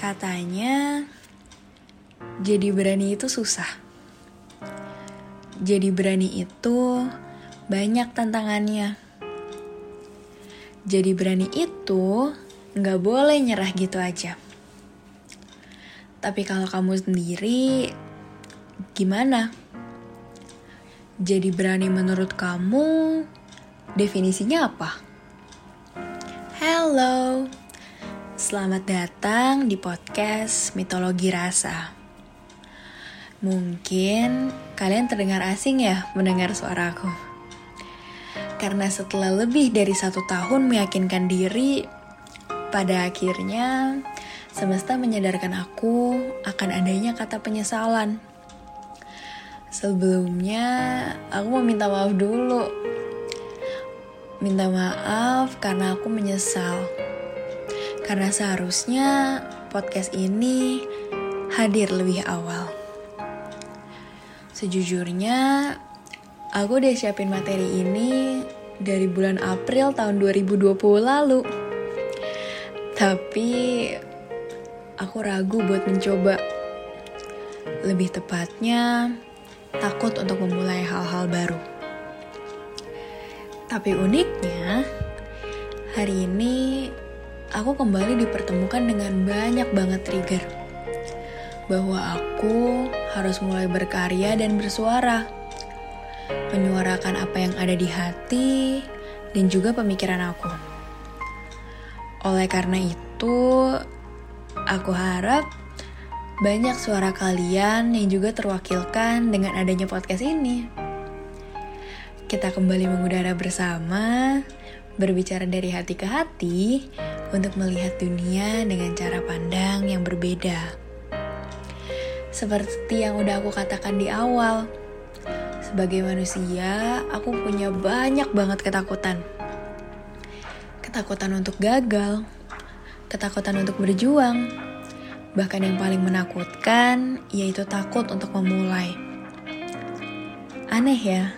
Katanya, jadi berani itu susah. Jadi berani itu banyak tantangannya. Jadi berani itu nggak boleh nyerah gitu aja. Tapi kalau kamu sendiri, gimana? Jadi berani menurut kamu, definisinya apa? Hello, Selamat datang di podcast Mitologi Rasa. Mungkin kalian terdengar asing ya mendengar suaraku. Karena setelah lebih dari satu tahun meyakinkan diri, pada akhirnya semesta menyadarkan aku akan adanya kata penyesalan. Sebelumnya, aku mau minta maaf dulu. Minta maaf karena aku menyesal karena seharusnya podcast ini hadir lebih awal. Sejujurnya, aku udah siapin materi ini dari bulan April tahun 2020 lalu. Tapi aku ragu buat mencoba. Lebih tepatnya, takut untuk memulai hal-hal baru. Tapi uniknya, hari ini aku kembali dipertemukan dengan banyak banget trigger. Bahwa aku harus mulai berkarya dan bersuara. Menyuarakan apa yang ada di hati dan juga pemikiran aku. Oleh karena itu, aku harap banyak suara kalian yang juga terwakilkan dengan adanya podcast ini. Kita kembali mengudara bersama, berbicara dari hati ke hati, untuk melihat dunia dengan cara pandang yang berbeda. Seperti yang udah aku katakan di awal, sebagai manusia, aku punya banyak banget ketakutan. Ketakutan untuk gagal, ketakutan untuk berjuang, bahkan yang paling menakutkan yaitu takut untuk memulai. Aneh ya,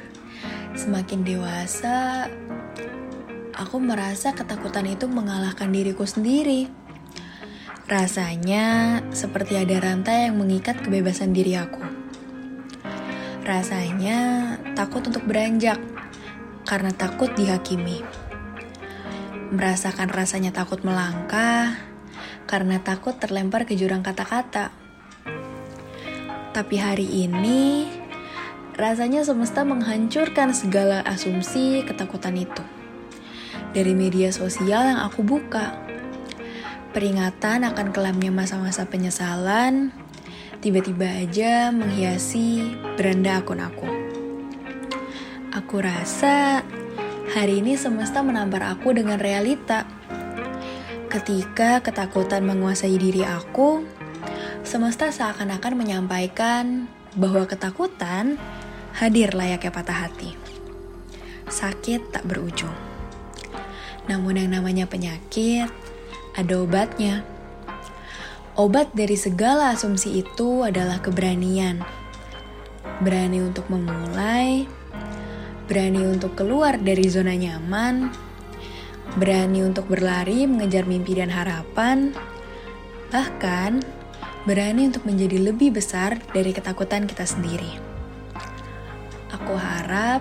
semakin dewasa, aku merasa ketakutan itu mengalahkan diriku sendiri. Rasanya seperti ada rantai yang mengikat kebebasan diri aku. Rasanya takut untuk beranjak karena takut dihakimi. Merasakan rasanya takut melangkah karena takut terlempar ke jurang kata-kata. Tapi hari ini rasanya semesta menghancurkan segala asumsi ketakutan itu dari media sosial yang aku buka. Peringatan akan kelamnya masa-masa penyesalan tiba-tiba aja menghiasi beranda akun aku. Aku rasa hari ini semesta menampar aku dengan realita. Ketika ketakutan menguasai diri aku, semesta seakan-akan menyampaikan bahwa ketakutan hadir layaknya patah hati. Sakit tak berujung. Namun yang namanya penyakit, ada obatnya. Obat dari segala asumsi itu adalah keberanian. Berani untuk memulai, berani untuk keluar dari zona nyaman, berani untuk berlari mengejar mimpi dan harapan, bahkan berani untuk menjadi lebih besar dari ketakutan kita sendiri. Aku harap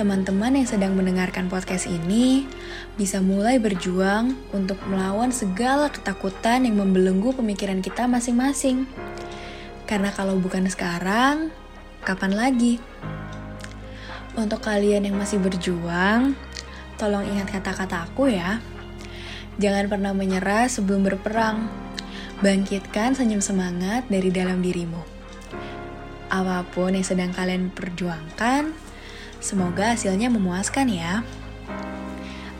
teman-teman yang sedang mendengarkan podcast ini bisa mulai berjuang untuk melawan segala ketakutan yang membelenggu pemikiran kita masing-masing. Karena kalau bukan sekarang, kapan lagi? Untuk kalian yang masih berjuang, tolong ingat kata-kata aku ya. Jangan pernah menyerah sebelum berperang. Bangkitkan senyum semangat dari dalam dirimu. Apa pun yang sedang kalian perjuangkan, Semoga hasilnya memuaskan ya.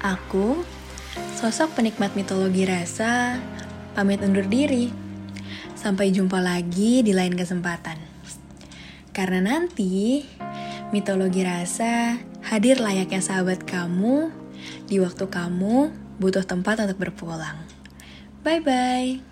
Aku, sosok penikmat mitologi rasa, pamit undur diri. Sampai jumpa lagi di lain kesempatan. Karena nanti, mitologi rasa hadir layaknya sahabat kamu di waktu kamu butuh tempat untuk berpulang. Bye-bye.